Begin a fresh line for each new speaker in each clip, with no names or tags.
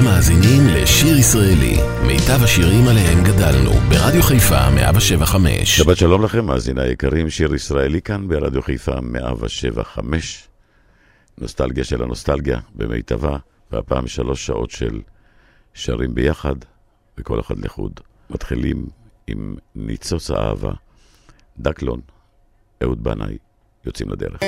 אתם מאזינים לשיר ישראלי, מיטב השירים עליהם גדלנו, ברדיו חיפה 175.
שבת שלום לכם, מאזיני היקרים, שיר ישראלי כאן ברדיו חיפה 175. נוסטלגיה של הנוסטלגיה במיטבה, והפעם שלוש שעות של שרים ביחד, וכל אחד לחוד. מתחילים עם ניצוץ האהבה, דקלון, אהוד בנאי, יוצאים לדרך.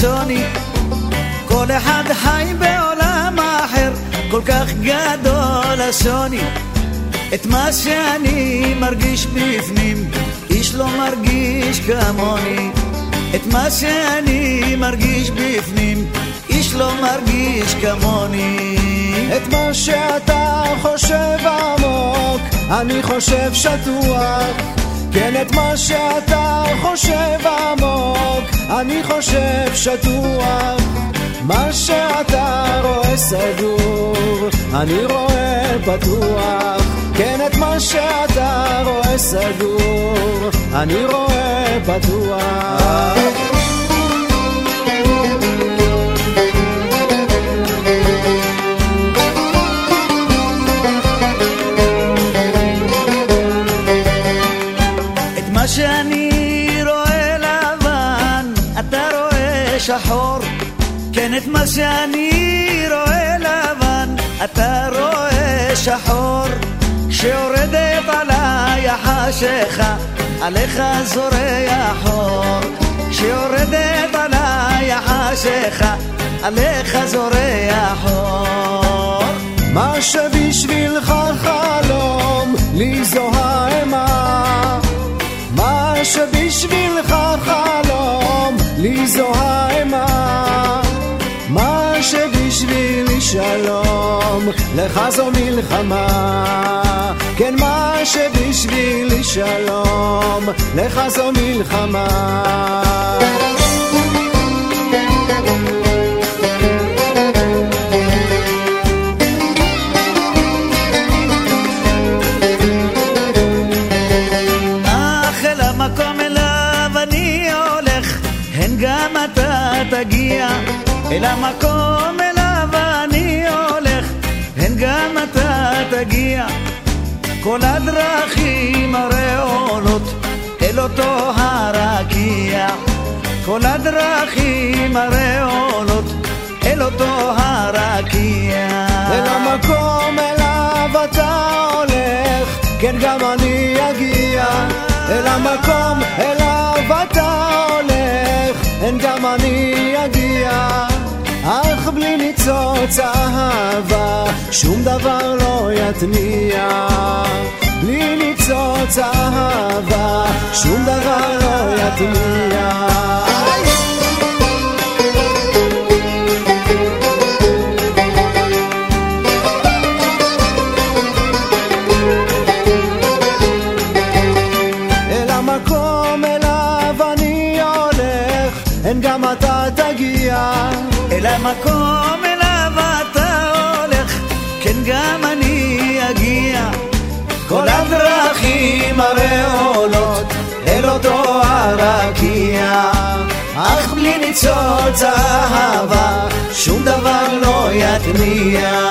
השוני. כל אחד חי בעולם אחר, כל כך גדול השוני. את מה שאני מרגיש בפנים, איש לא מרגיש כמוני. את מה שאני מרגיש בפנים, איש לא מרגיש כמוני.
את מה שאתה חושב עמוק, אני חושב שטוח. כן, את מה שאתה חושב עמוק, אני חושב שטוח. מה שאתה רואה סגור, אני רואה פתוח. כן, את מה שאתה רואה סגור, אני רואה פתוח.
את מה שאני רואה לבן, אתה רואה שחור. שיורדת עליי החשיכה, עליך זורח אור. שיורדת עליי החשיכה, עליך זורח אור.
מה שבשבילך חלום, לי זו האימה. מה שבשבילך חלום, לי זו האימה. מה שבשבילי שלום, לך זו מלחמה. כן, מה שבשבילי שלום, לך זו מלחמה.
אל המקום תגיע. כל הדרכים הרי עולות אל אותו הרקיע. כל הדרכים הרי עולות אל אותו הרקיע.
אל המקום אליו אתה הולך, כן גם אני אגיע. אל המקום אליו אתה הולך, כן גם אני אגיע. אך בלי ניצוץ אהבה, שום דבר לא יתניע. בלי ניצוץ אהבה, שום דבר לא יתניע.
הרקיע. אך בלי ניצוץ אהבה, שום דבר לא יתניע.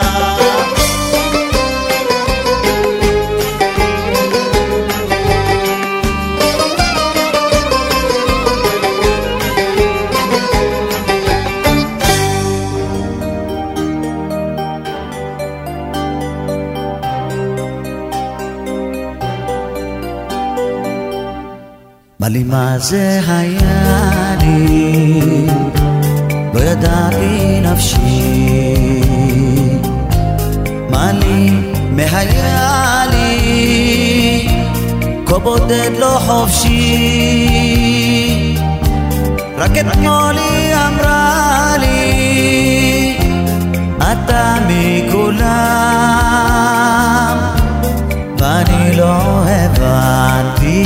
לי מה זה היה לי. נפשי. מה לי מהיה לי? כה בודד לא חופשי. רק אתמול היא אמרה לי אתה מכולם. ואני לא הבנתי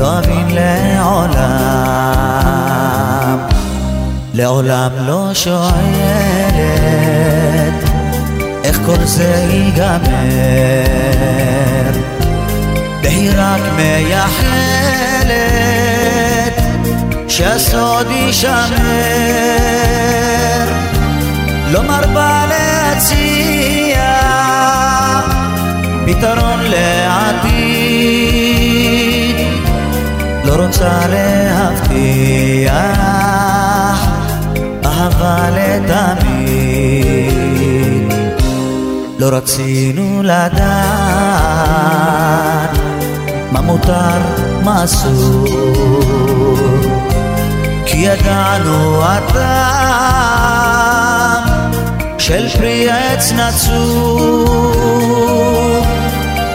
אבין לעולם. לעולם לא שואלת איך כל זה ייגמר. והיא רק מייחלת שהסוד יישמר. לא מרבה להציע פתרון לעתיד רוצה להבטיח אהבה לתמיד. לא רצינו לדעת מה מותר, מה אסור. כי ידענו הטעם של פרי עץ נצור.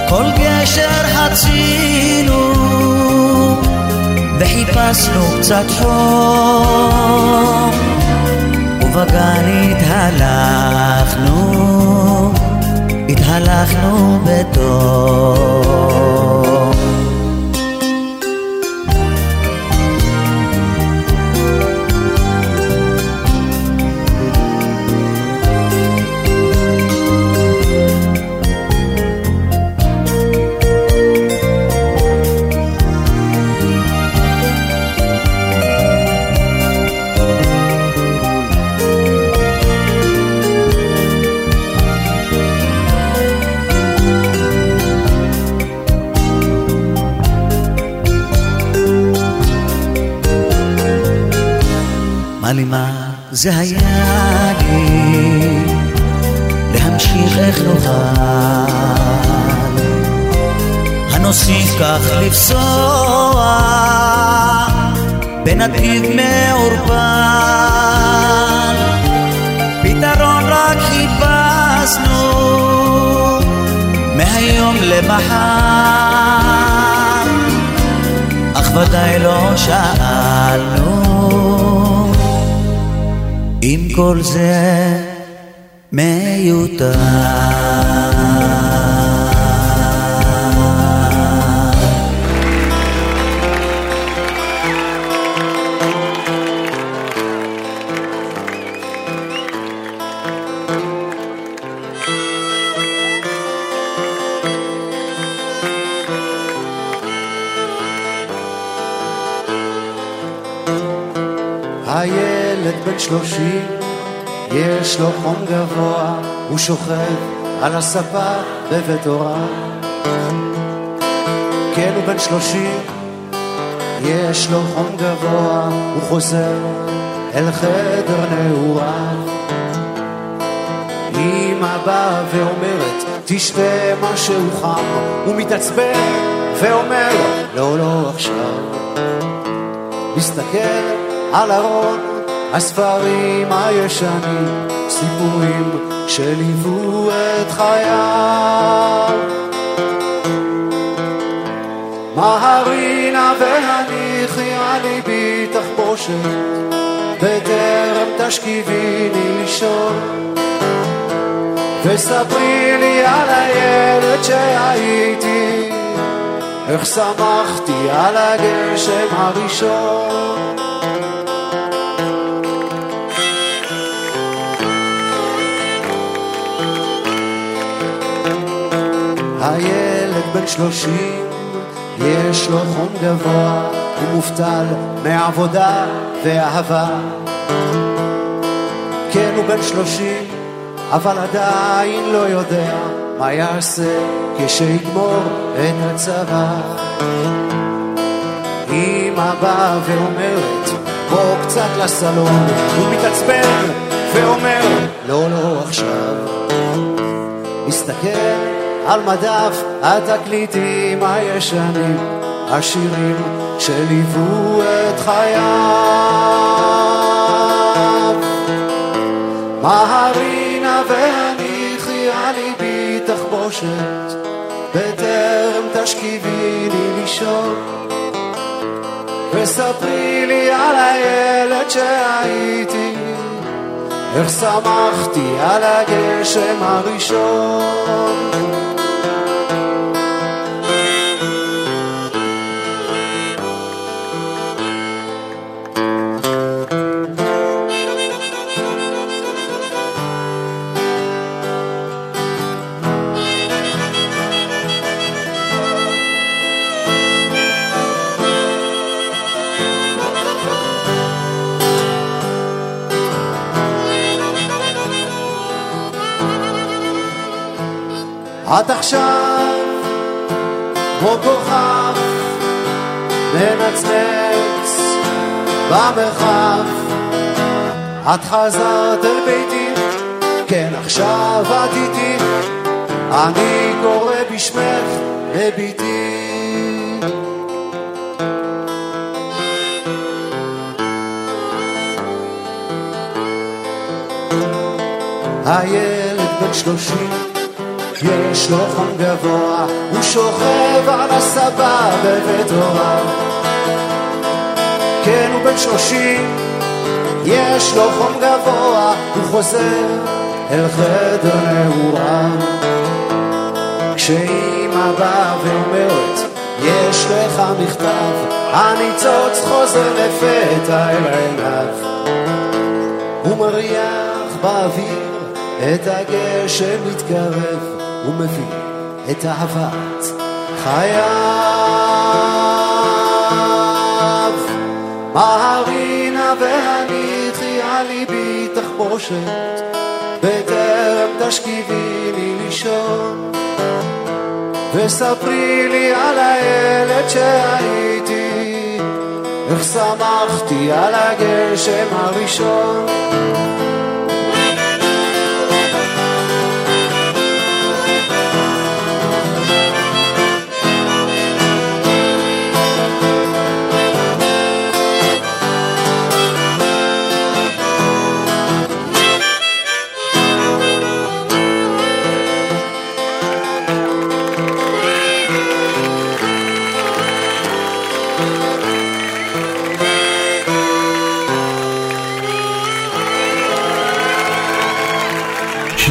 כל גשר חצינו וחיפשנו קצת חום ובגן התהלכנו, התהלכנו בטוב מה לי מה זה היה לי להמשיך איך נוכל. הנוסיף כך לפסוע בנתיב מעורפל. פתרון רק חיפשנו מהיום למחר. אך ודאי לא שאלנו אם כל זה מיותר.
שלושים, יש לו חום גבוה, הוא שוכב על הספה בבית הוריו. כן, הוא בן שלושים, יש לו חום גבוה, הוא חוזר אל חדר נעוריו. אמא באה ואומרת, תשתה משהו חם, הוא מתעצבן ואומר, לא, לא עכשיו. מסתכל על ארון הספרים הישנים, סיפורים שליוו את חייו. מהרי נא והניחי על ליבי תחבושת, בטרם תשכיביני לישון. וספרי לי על הילד שהייתי, איך שמחתי על הגשם הראשון. הילד בן שלושים, יש לו חום גבוה, הוא מובטל מעבודה ואהבה. כן, הוא בן שלושים, אבל עדיין לא יודע מה יעשה כשיגמור את הצבא. אמא באה ואומרת, בוא קצת לסלון, הוא מתעצבן ואומר, לא, לא עכשיו. מסתכל על מדף התקליטים הישנים, השירים שליוו את חייו. מהרינה והניחי על ליבי תחבושת, בטרם תשכיביני לישון. וספרי לי על הילד שהייתי איך שמחתי על הגשם הראשון. את עכשיו כמו כוכב מנצנץ במרחב. את חזרת אל ביתי, כן עכשיו את איתי. אני קורא בשמך לביתי. הילד בן שלושים יש לו חום גבוה, הוא שוכב על הספה בבית הוריו. כן, הוא בן שלושים, יש לו חום גבוה, הוא חוזר אל חדר נעוריו. כשאימא באה ואומרת, יש לך מכתב, הניצוץ חוזר לפתע אל עיניו. הוא מריח באוויר את הגשם מתקרב, הוא מביא את אהבת חייו. מהרינה והניחי על ליבי תחבושת, בטרם תשכיבי לי לישון. וספרי לי על הילד שהייתי, איך שמחתי על הגשם הראשון.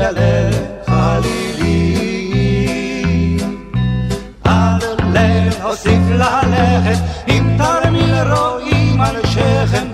יעלה חלילי. עד לב הוסיף ללכת, אם תרמי רואים על שכם,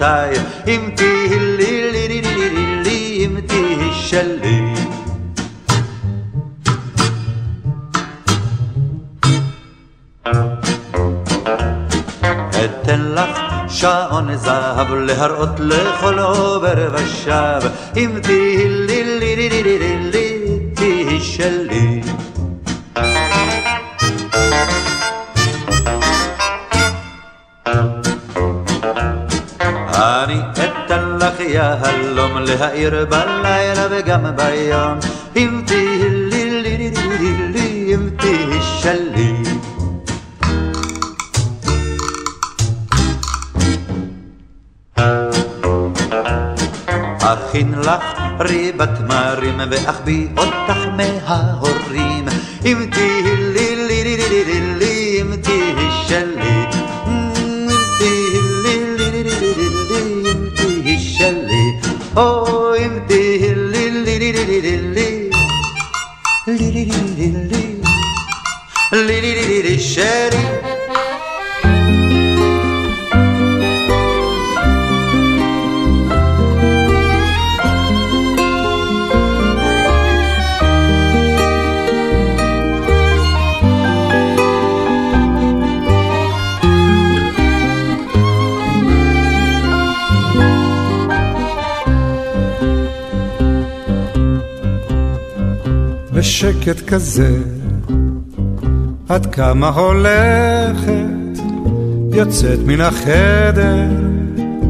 ונשיקותיי, אם תהי לי לי לי לי לי אם תהי שלי. אתן לך שעון זהב להראות לכל עובר ושב אם תהי לי לי לי לי לי לי תהי שלי יהלום להאיר בלילה וגם ביום אם תהי לי לי לי לי לי אם תהי שלי. אכין לך ריבת מרים ואחביא אותך מההורים
בשקט כזה, עד כמה הולכת, יוצאת מן החדר,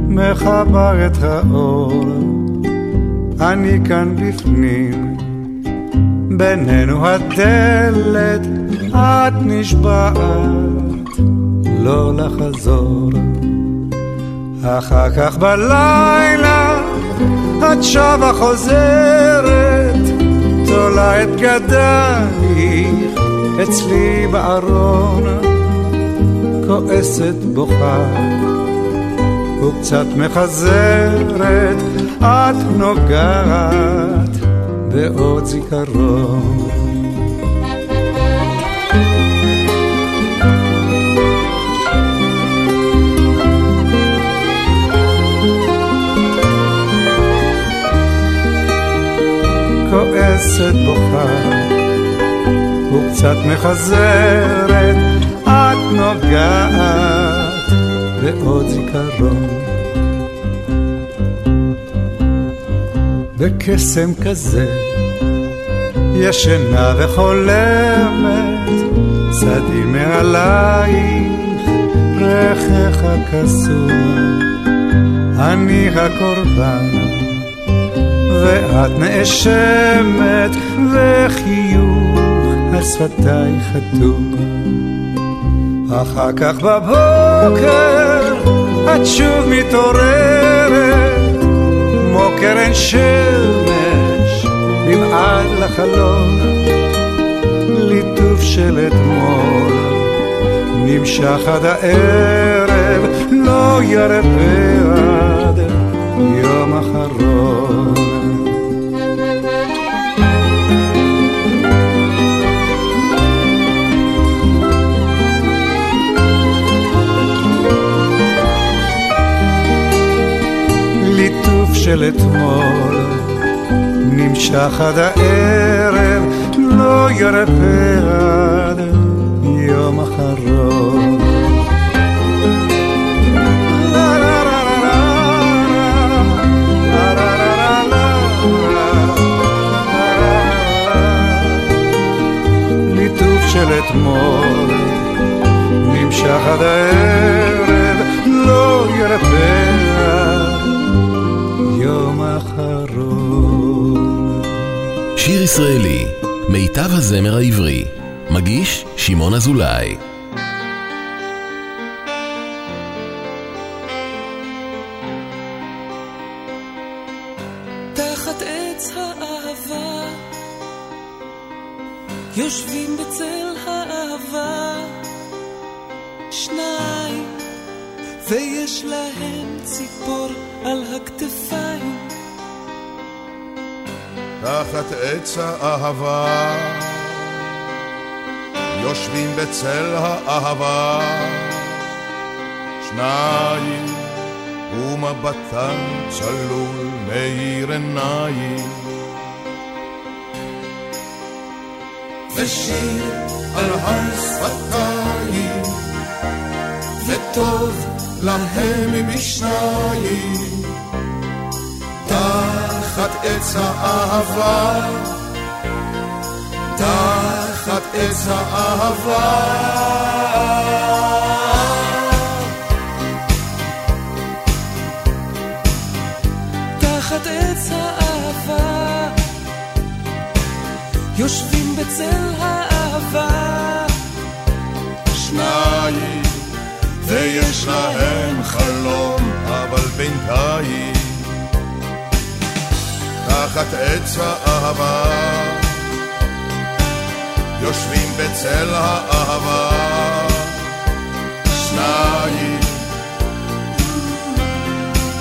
מכבה את האור. אני כאן בפנים, בינינו הדלת, את נשבעת, לא לחזור. אחר כך בלילה, את שבה חוזרת, תולה את גדייך אצלי בארון, כועסת בוכה וקצת מחזרת, את נוגעת בעוד זיכרון. כועסת בוכה וקצת מחזרת, את נוגעת בעוד זיכרון. בקסם כזה ישנה וחולמת, צדי מעלייך, רכך הקסום, אני הקורבן. ואת נאשמת, וחיוך על שפתיי חתום. אחר כך בבוקר את שוב מתעוררת, כמו קרן שמש, נמעד לחלון, ליטוף של אתמול, נמשך עד הערב, לא ירפה עד יום אחרון. של אתמול. נמשך עד הערב, לא ירפה עד
שיר ישראלי, מיטב הזמר העברי. מגיש שמעון אזולאי.
בצל האהבה,
שניים,
ומבטן צלול מאיר עיניים. ושיר על הר שפתיים, וטוב להם משניים. תחת עץ האהבה, עץ האהבה.
תחת עץ האהבה, יושבים בצל האהבה.
שניים, ויש להם חלום, אבל בינתיים, תחת עץ האהבה, בצל האהבה, שניים,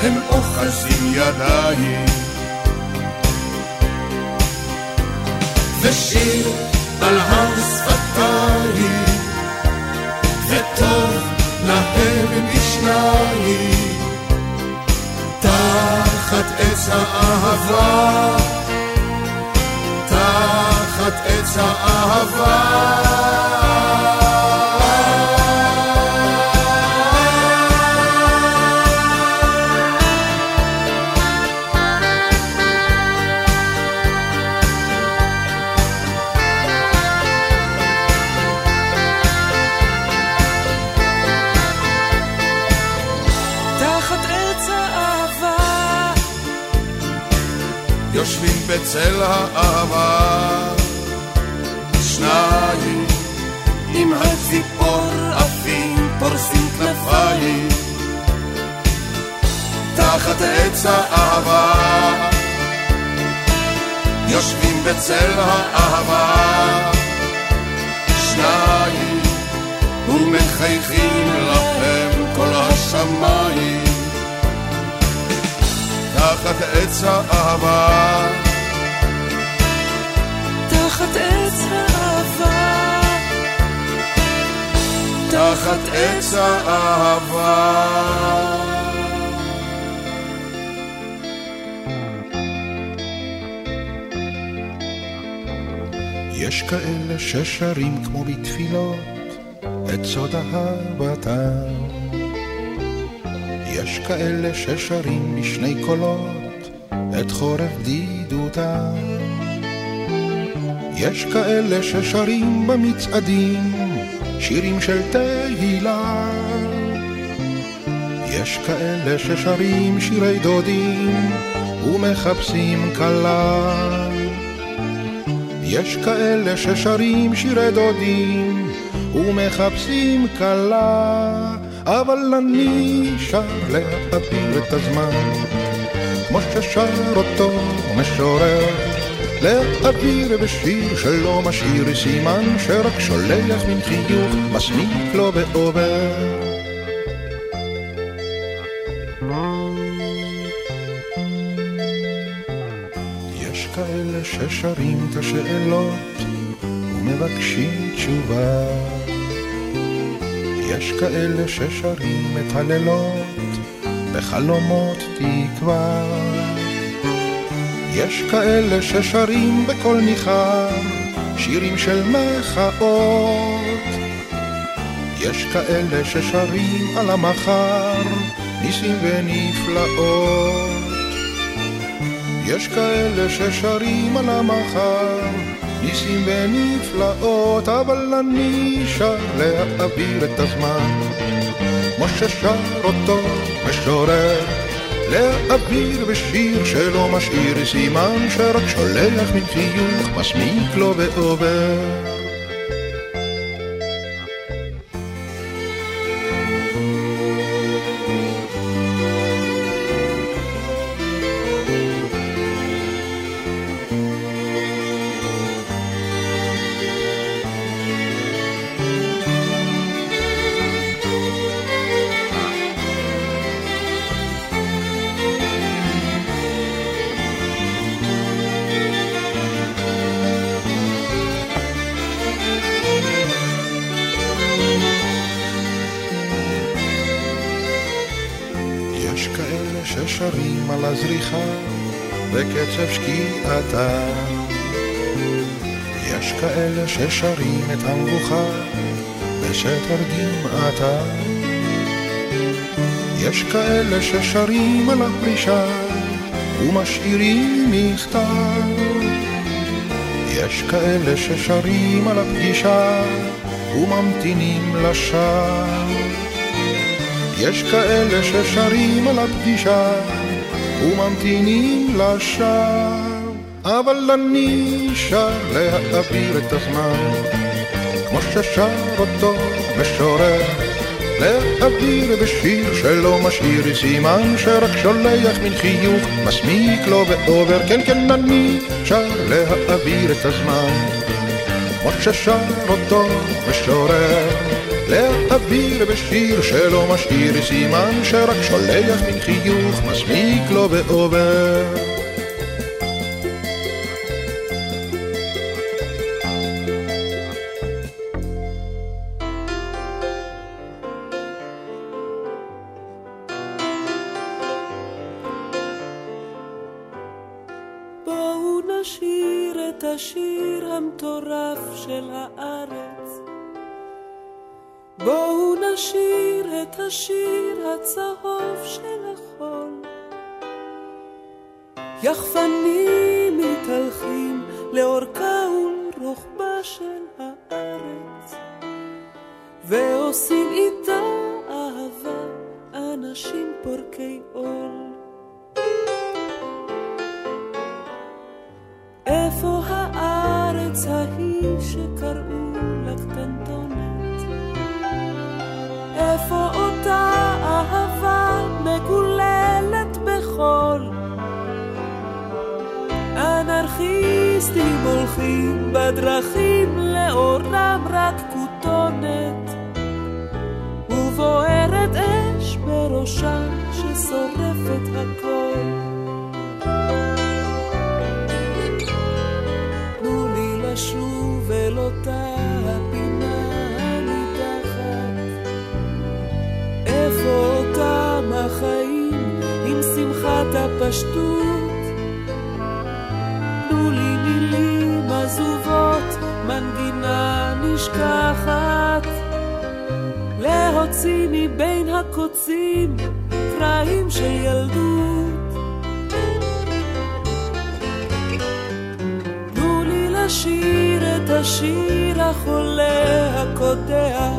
הם אוחזים ידיים. ושיר על הר שפתיים, וטוב להם משניים, תחת עץ האהבה, תחת עץ האהבה. יושבים בצל האהבה, תחת עץ האהבה, יושבים בצל האהבה, שניים ומחייכים לכם כל השמיים. תחת עץ האהבה,
תחת עץ האהבה.
יש כאלה ששרים כמו בתפילות את סוד אהבתם. יש כאלה ששרים בשני קולות את חורף בדידותם. יש כאלה ששרים במצעדים שירים של תהילה. יש כאלה ששרים שירי דודים ומחפשים כלה. יש כאלה ששרים שירי דודים ומחפשים כלה, אבל אני שר להעביר את הזמן, כמו ששר אותו משורר, להעביר בשיר שלא משאיר סימן, שרק שולח מן חיוך מסמיק לו ועובר. יש כאלה ששרים את השאלות ומבקשים תשובה. יש כאלה ששרים את הלילות בחלומות תקווה. יש כאלה ששרים בקול ניחר שירים של מחאות. יש כאלה ששרים על המחר ניסים ונפלאות. יש כאלה ששרים על המחר, ניסים ונפלאות, אבל אני שר להעביר את הזמן, כמו ששר אותו משורר, להעביר בשיר שלא משאיר סימן, שרק שולח מן חיוך מסמיק לו ועובר. ששרים על הזריחה בקצב שקיעתה. יש כאלה ששרים את המבוכה בסתר דמעתה. יש כאלה ששרים על הפרישה ומשאירים מכתב. יש כאלה ששרים על הפגישה וממתינים לשווא. יש כאלה ששרים על הפגישה וממתינים לשווא. אבל אני שר להעביר את הזמן. כמו ששר אותו משורר להעביר בשיר שלא משאיר סימן שרק שולח מן חיוך מסמיק לו ועובר. כן כן אני שר להעביר את הזמן. כמו ששר אותו משורר להעביר בשיר שלא משאיר סימן שרק שולח מן חיוך מסמיק לו ועובר
ועושים איתה אהבה אנשים פורקי עול. איפה הארץ ההיא שקראו לה קטנטונת? איפה אותה אהבה מגוללת בחול? אנרכיסטים הולכים בדרכים שמחת הפשטות עזובות, מנגינה נשכחת. להוציא מבין הקוצים קרעים של ילדות. תנו לי לשיר את השיר החולה הקודח,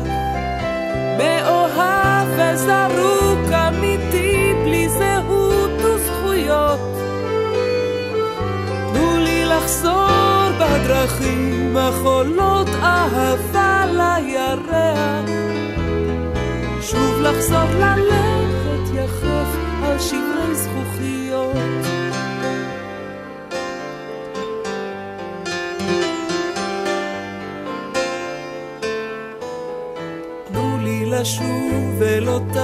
מאוהב וזרוק אמיתי בדרכים החולות אהבה לירח. שוב לחזור ללכת יחף על שברי זכוכיות. תנו לי לשוב אל אותה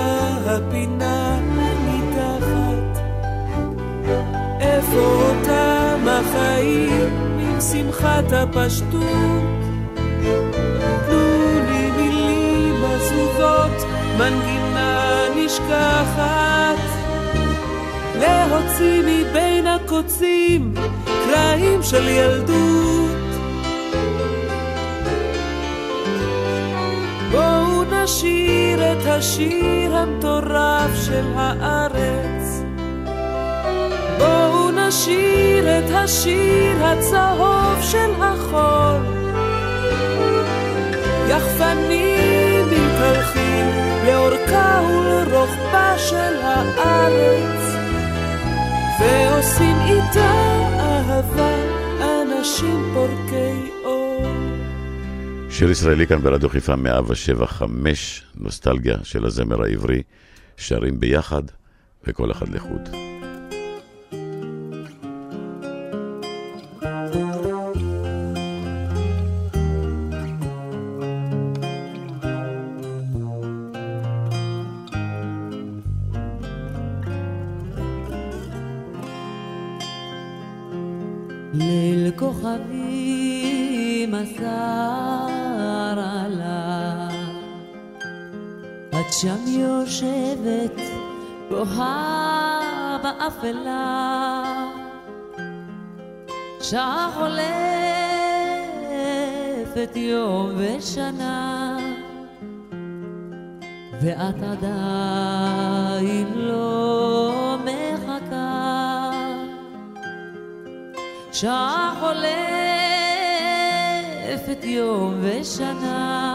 החיים שמחת הפשטות. תנו לי מילים עזובות, מנגינה נשכחת. להוציא מבין הקוצים קרעים של ילדות. בואו נשיר את השיר המטורף של הארץ. נשיר את השיר הצהוב של החול. יחפנים מתהלכים לאורכה ולרוחבה של הארץ, ועושים איתה אהבה אנשים פורקי אור.
שיר ישראלי כאן ברדיו חיפה 175, נוסטלגיה של הזמר העברי, שרים ביחד וכל אחד לחוד.
שם יושבת בוהה באפלה, שעה חולפת יום ושנה, ואת עדיין לא מחכה. שעה חולפת יום ושנה,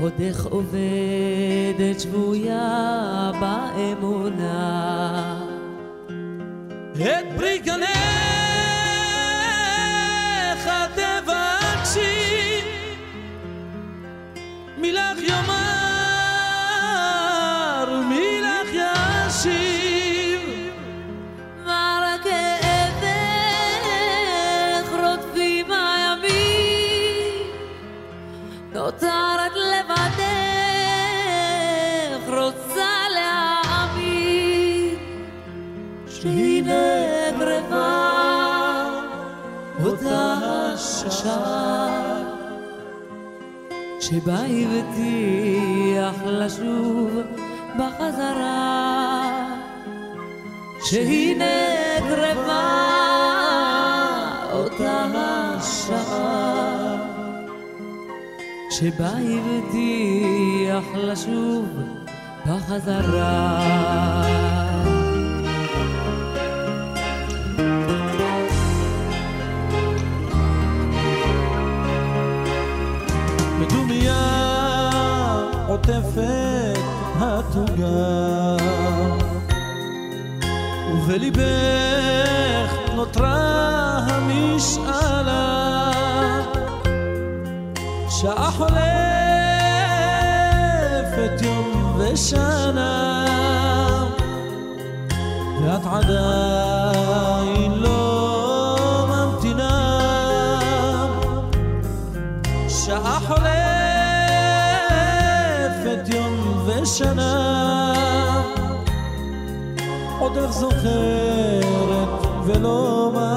עוד איך עובדת שבויה באמונה.
את פרי גנך תבקשי, מילך יאמר ומילך ישיב.
מה כאבך רודפים הימים, נותרת שבה הבטיח לשוב בחזרה. שהנה קרבה אותה השעה שבה הבטיח לשוב בחזרה.
התוגה ובליבך נותרה המשאלה. שעה חולפת יום ושנה ואת עדיין זוכרת ולא מאמינה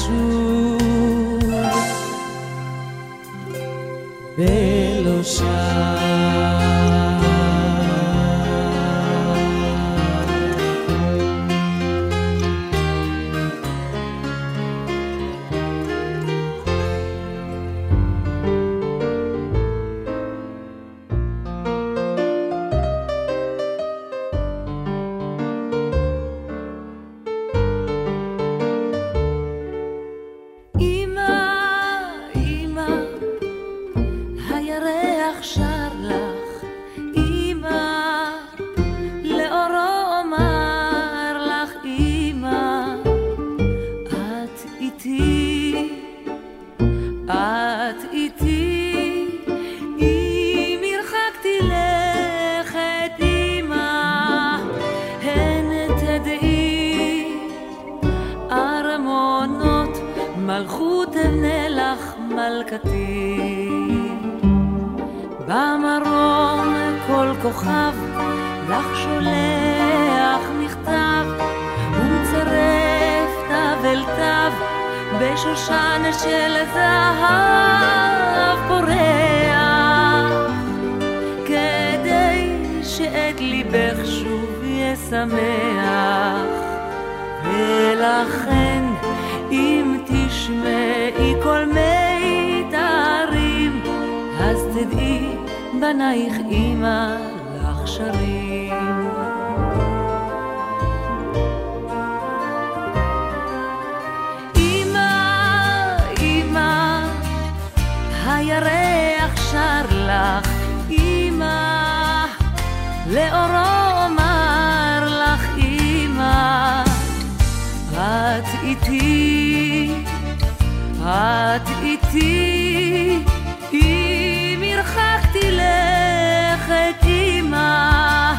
הבטיח לשוב ולא שם. איתי, את איתי, אם הרחקתי לכת, אמא,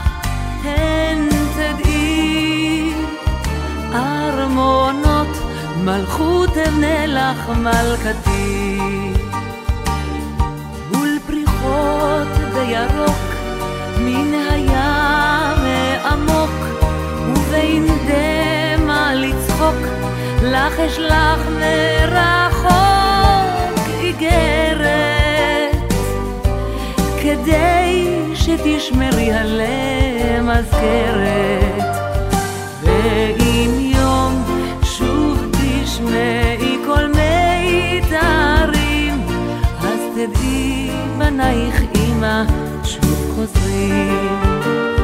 הן תדעי, ארמונות מלכות אבנה לך מלכתי. מול פריחות בירוק, לך אשלח מרחוק איגרת, כדי שתשמרי עליה מזכרת. ואם יום שוב תשמעי כל מיתרים, אז תדעי בנייך אמא שוב חוזרים.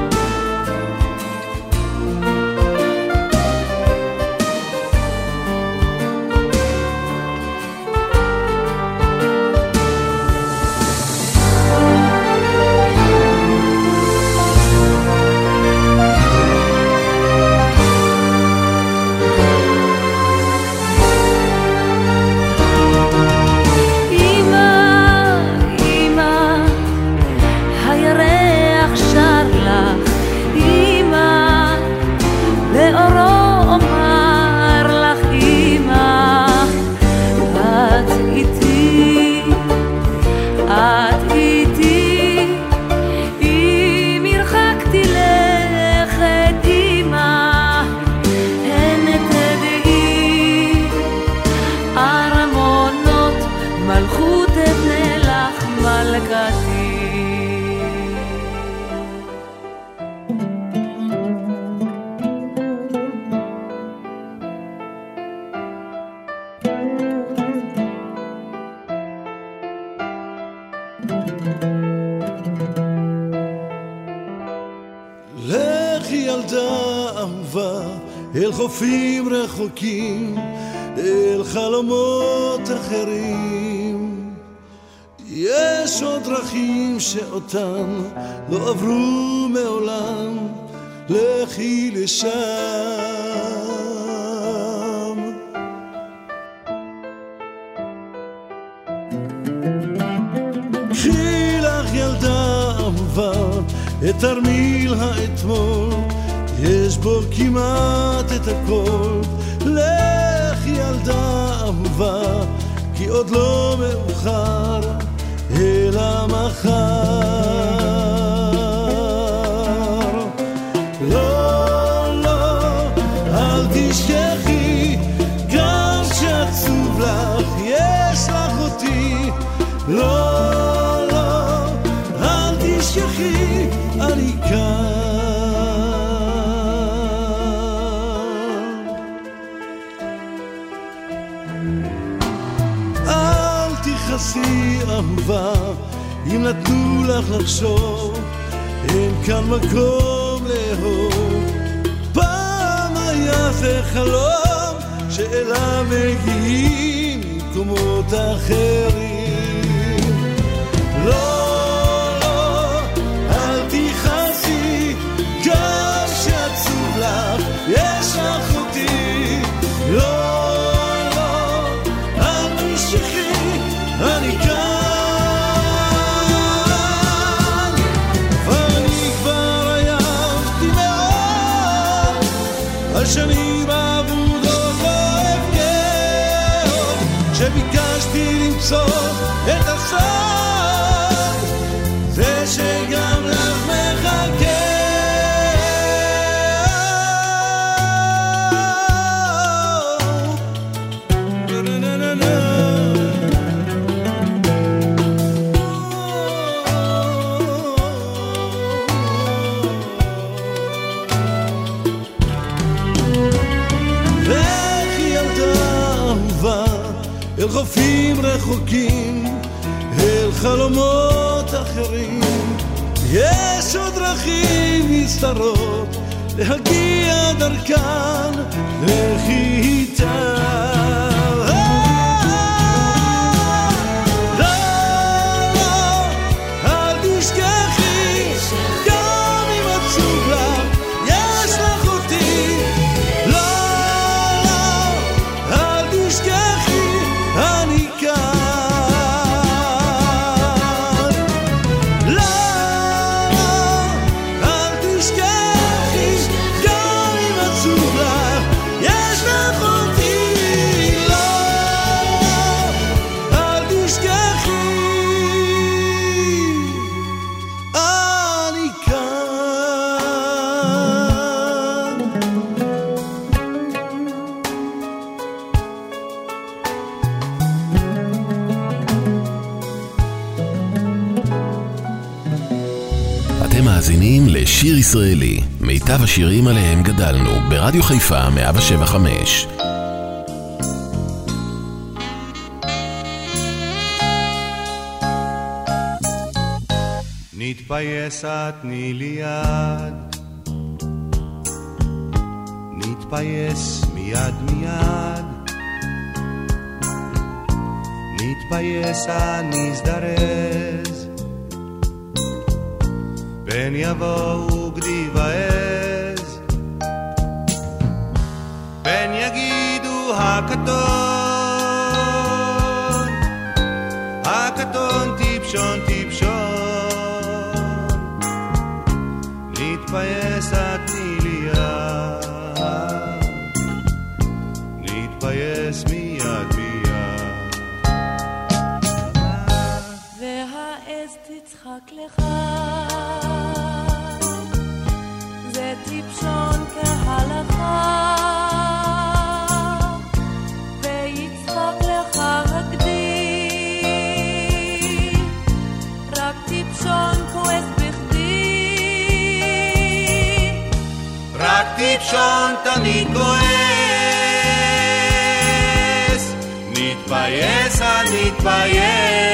אל חופים רחוקים, אל חלומות אחרים. יש עוד דרכים שאותן לא עברו מעולם, לכי לשם. יש בו כמעט את הכל. לך ילדה אהובה, כי עוד לא מאוחר, אלא מחר. אהובה, אם נתנו לך לחשוב, אין כאן מקום לאהוב. פעם היה זה חלום, שאליו מגיעים ממקומות אחרים. לא, שנים אבודות לא עוד, שביקשתי ביקשתי למצוא את הסוף, אל חופים רחוקים, אל חלומות אחרים. יש עוד דרכים נסתרות להגיע דרכן, לכי איתה.
מיטב השירים עליהם גדלנו, ברדיו חיפה 175.
נתפייס תני לי יד, נתפייס מיד מיד, נתפייס נזדרז, פן יבואו גדי ועז, הקטון, הקטון טיפשון טיפשון, נתפייס לי יד, נתפייס מיד מיד.
והעז תצחק לך, זה טיפשון כהלכה, טיפשון
תמיד כועס, נתפייס נתפייס,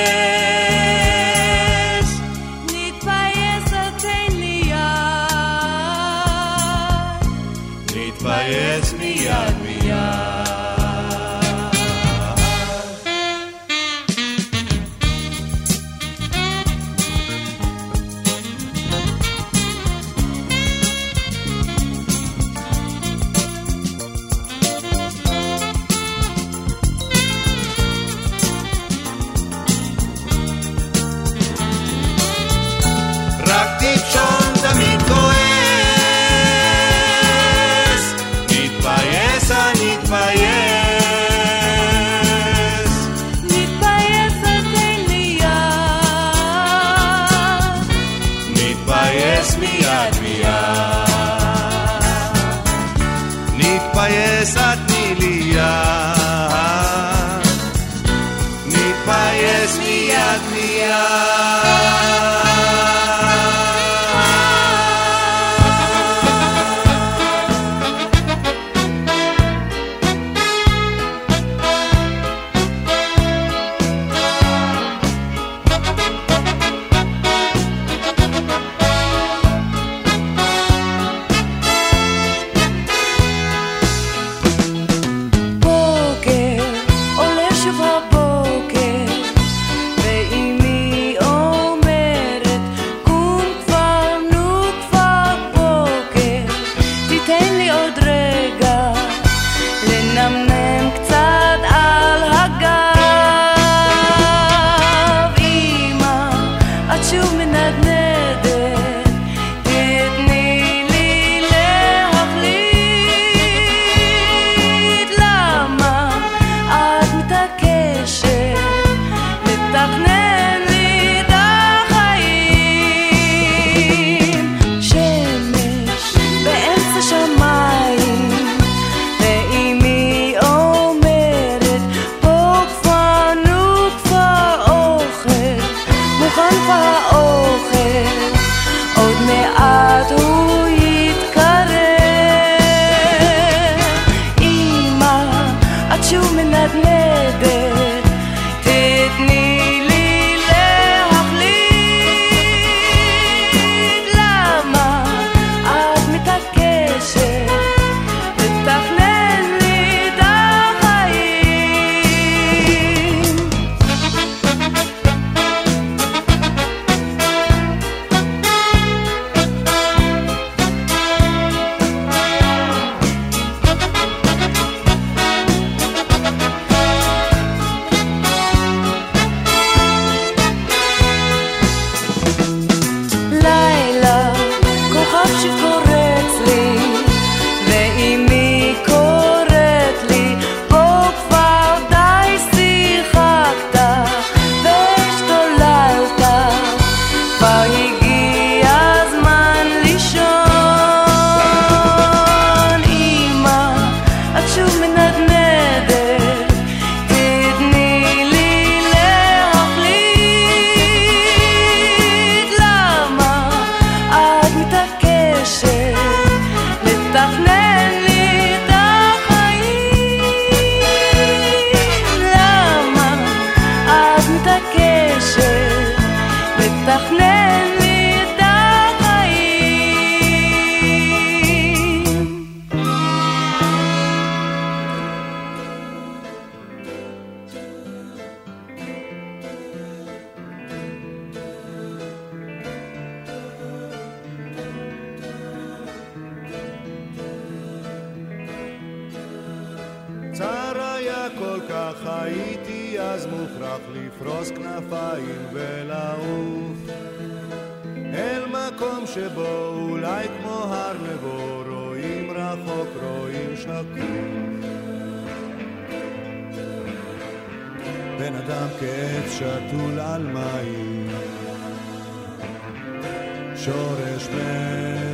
שורש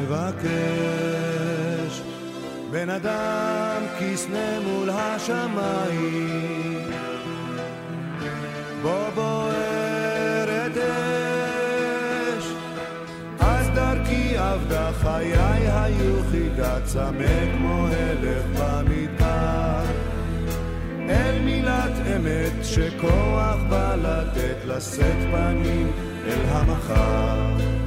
מבקש, בן אדם כסנה מול השמיים, בו בוערת אש, אז דרכי עבדה חיי היוחידה צמא כמו הלך במדבר, אל מילת אמת שכוח בא לתת לשאת פנים אל המחר.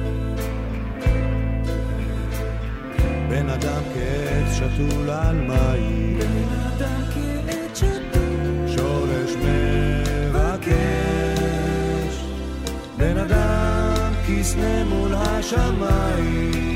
בן אדם כעץ שתול על מים. בן אדם
כעץ שתול. שורש מבקש.
בן אדם כסנה מול השמיים.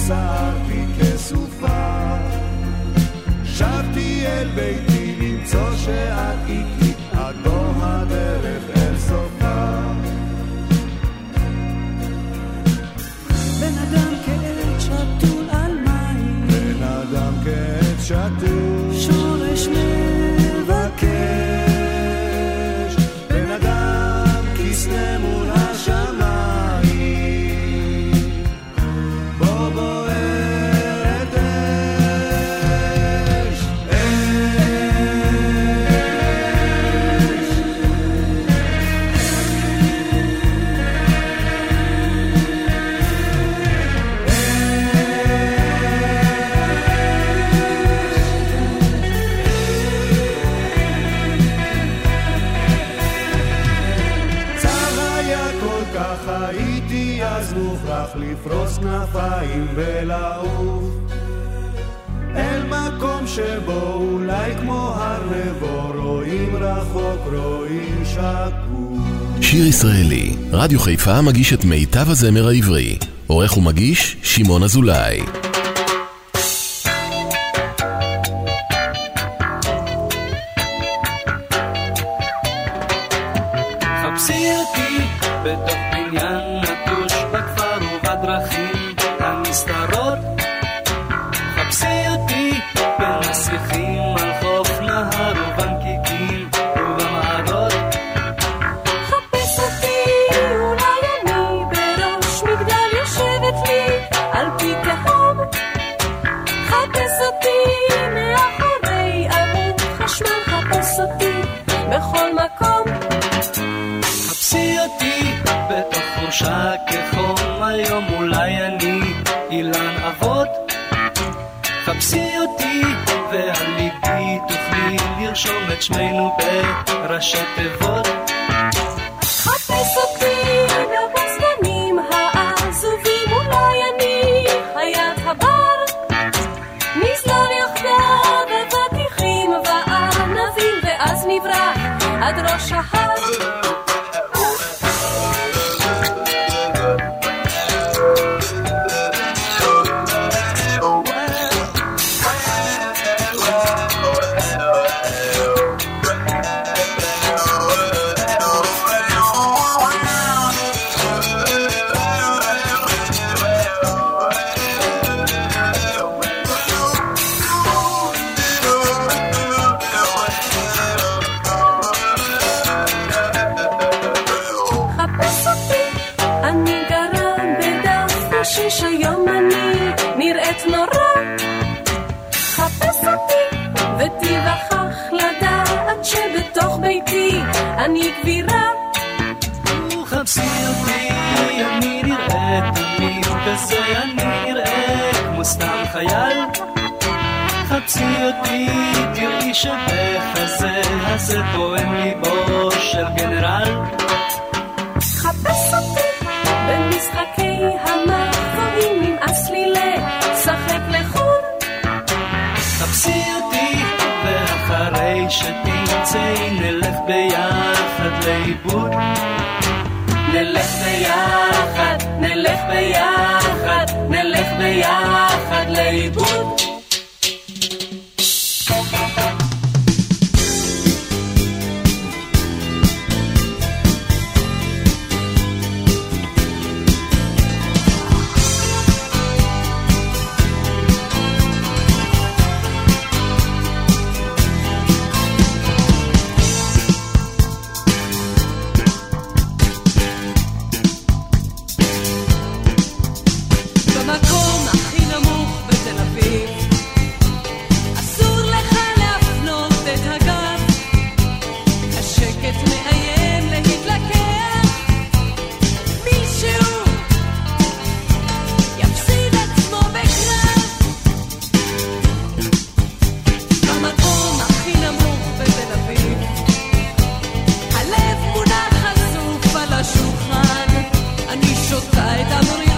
וסרתי כסופה. שבתי אל ביתי למצוא שעה מוכרח לפרוס כנפיים ולעוף. אל מקום שבו אולי כמו הר נבו, רואים רחוק, רואים שקוף.
שיר ישראלי, רדיו חיפה מגיש את מיטב הזמר העברי. עורך ומגיש, שמעון אזולאי.
תוציא אותי, תראי שבאפס זה הזה פועם ליבו של גנרל.
חפש אותי במשחקי המחקרים, נמאס לי לשחק לחו"ל.
חפשי אותי, ואחרי שתמצאי נלך ביחד לאיבוד. נלך ביחד, נלך ביחד, נלך ביחד לאיבוד.
Hayta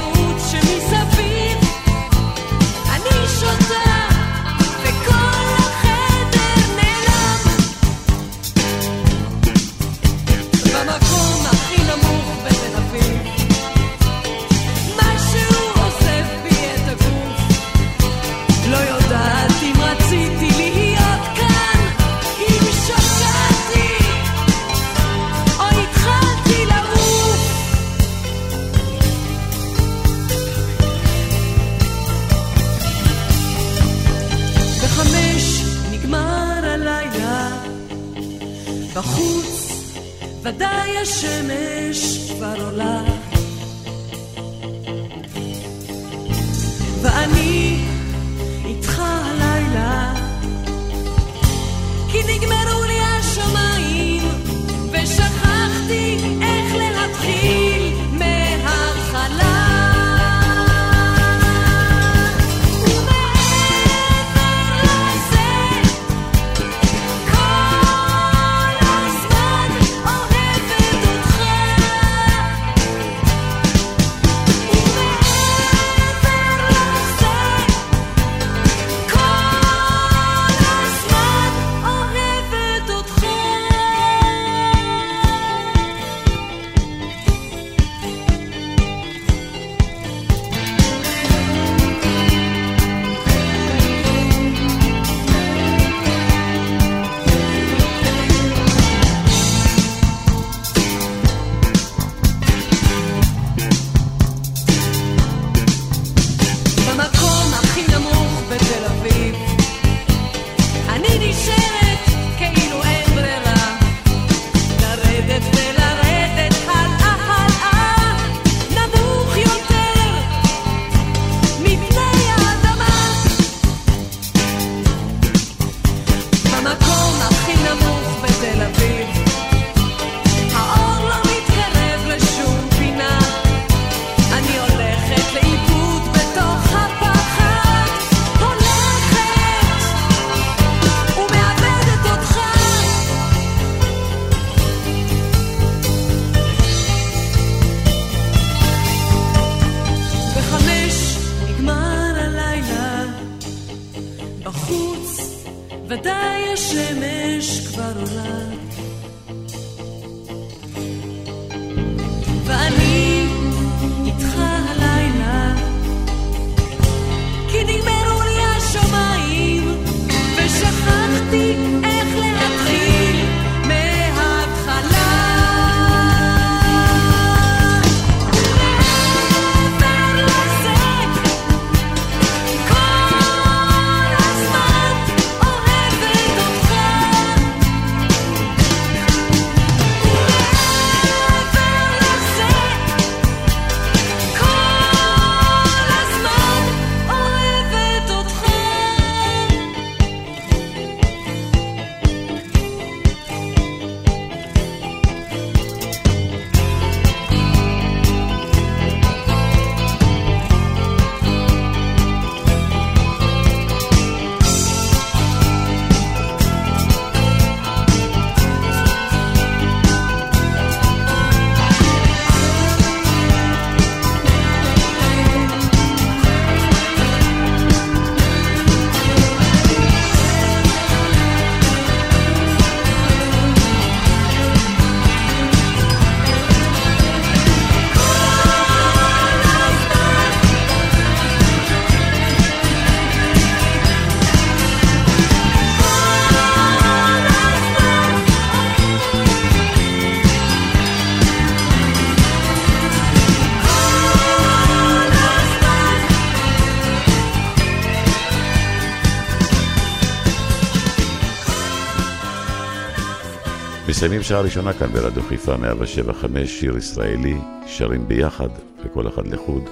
מסיימים שעה ראשונה כאן ברדיו חיפה 175, שיר ישראלי, שרים ביחד, וכל אחד לחוד.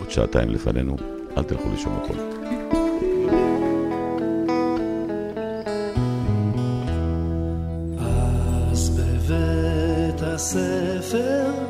עוד שעתיים לפנינו, אל תלכו לשום מקום.
הספר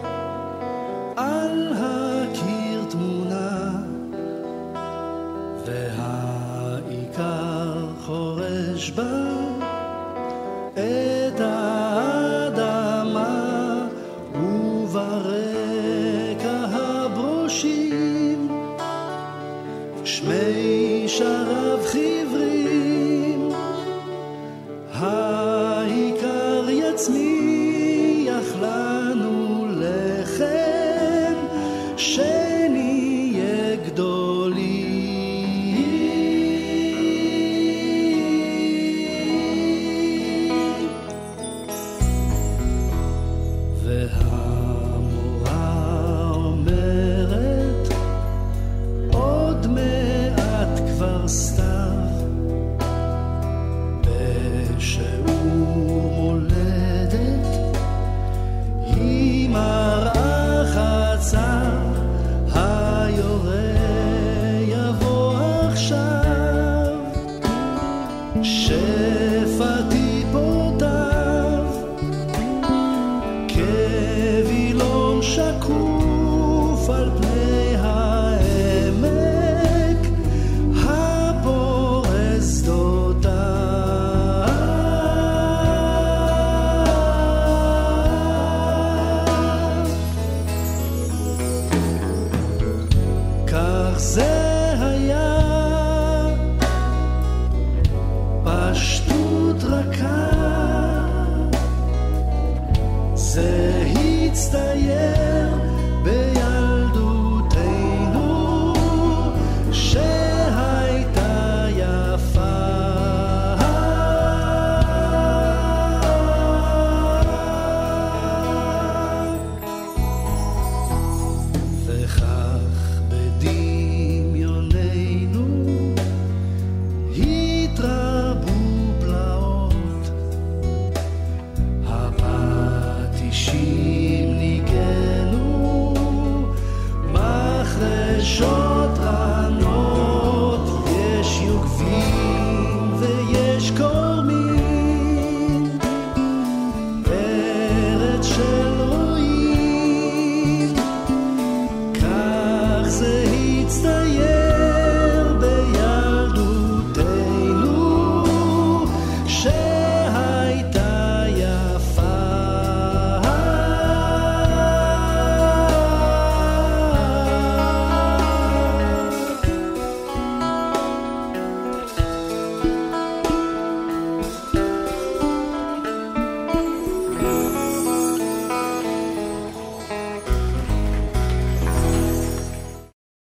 שפתי